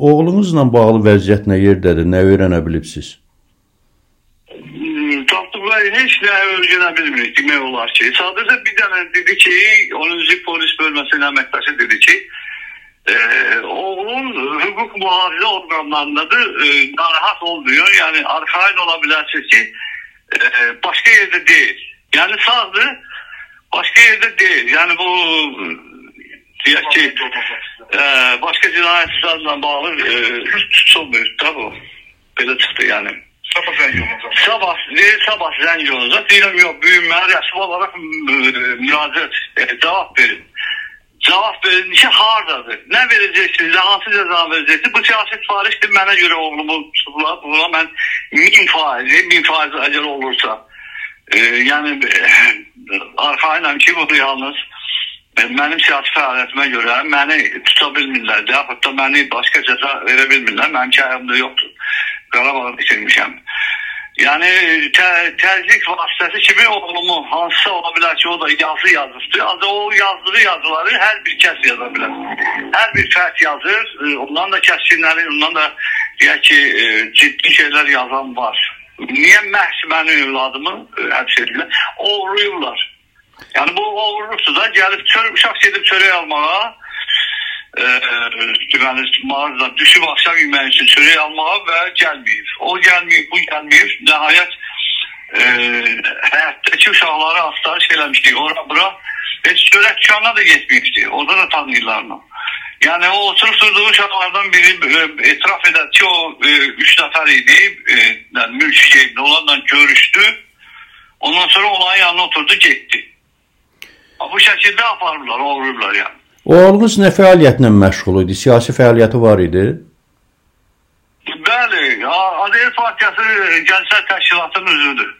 Oğlunuzla bağlı vəziyyət nə yerdədir? Nə öyrənə bilibsiz? Tapdıqları heç nə öyrənə bilmirik demək olar ki. Sadəcə bir dənə dedi ki, 10-cu polis bölməsinin əməkdaşı dedi ki, e, oğlun hüquq mühafizə orqanlarındadır, e, narahat olmuyor. Yəni arxain ola bilərsiniz ki, e, başqa yerdə deyil. Yəni sağdır, başqa yerdə deyil. Yəni bu deyək ki, e, başqa cinayət işlərlə bağlı e, tutulmuyor. Tabii o. Belə çıxdı yəni. Sabah zəng olunacaq. Sabah, deyir, sabah zəng olunacaq. Deyirəm, yox, büyümləri rəsmi olaraq e, müraciət, e, cavab verin. Cavab verin ki, hardadır? Nə verəcəksiniz? Hansı cəza verəcəksiniz? Bu siyasi sifarişdir. Mənə görə oğlumu tutublar. Buna mən min faizi, min faiz əgər olursa. E, yəni, e, arxayınam ki, bu yalnız e, mənim siyasi fəaliyyətimə görə məni tuta bilmirlər. Yaxud da məni başqa cəza verə bilmirlər. Mənim kəyimdə yoxdur. Qarabağı bitirmişəm. Yəni tə, təzyiq vasitəsi kimi oğlumu hansısa ola bilər ki, o da yazı yazıbdır. Ancaq o yazdığı yazıları hər bir kəs yaza bilər. Hər bir fərd yazır. E, Ondan da kəskinləri, ondan da deyək ki, e, ciddi şeylər yazan var. Niyə məhz mənim övladımı e, həbs edirlər? Oğruyurlar. Yəni bu oğurluqdur da gəlib çör, uşaq gedib çörək almağa e, deməli mağazadan düşüb axşam yeməyi üçün çörək almağa və gəlməyib. O gəlməyib, bu gəlməyib. Nəhayət e, həyatdakı uşaqları axtarış eləmişdik. Ora bura heç çörək dükanına da getməyibdi. Orada da tanıyırlar onu. Yəni o oturub durduğu uşaqlardan biri e, etiraf edir ki, o e, üç nəfər idi. E, cebində onlarla görüşdü. Ondan sonra olayın yanına oturdu, getdi. Bu şəkildə aparırlar, oğururlar yəni. Oğlunuz nə fəaliyyətlə məşğul idi? Siyasi fəaliyyəti var idi? Bəli, ADL partiyası Gənclər Təşkilatının üzvüdür.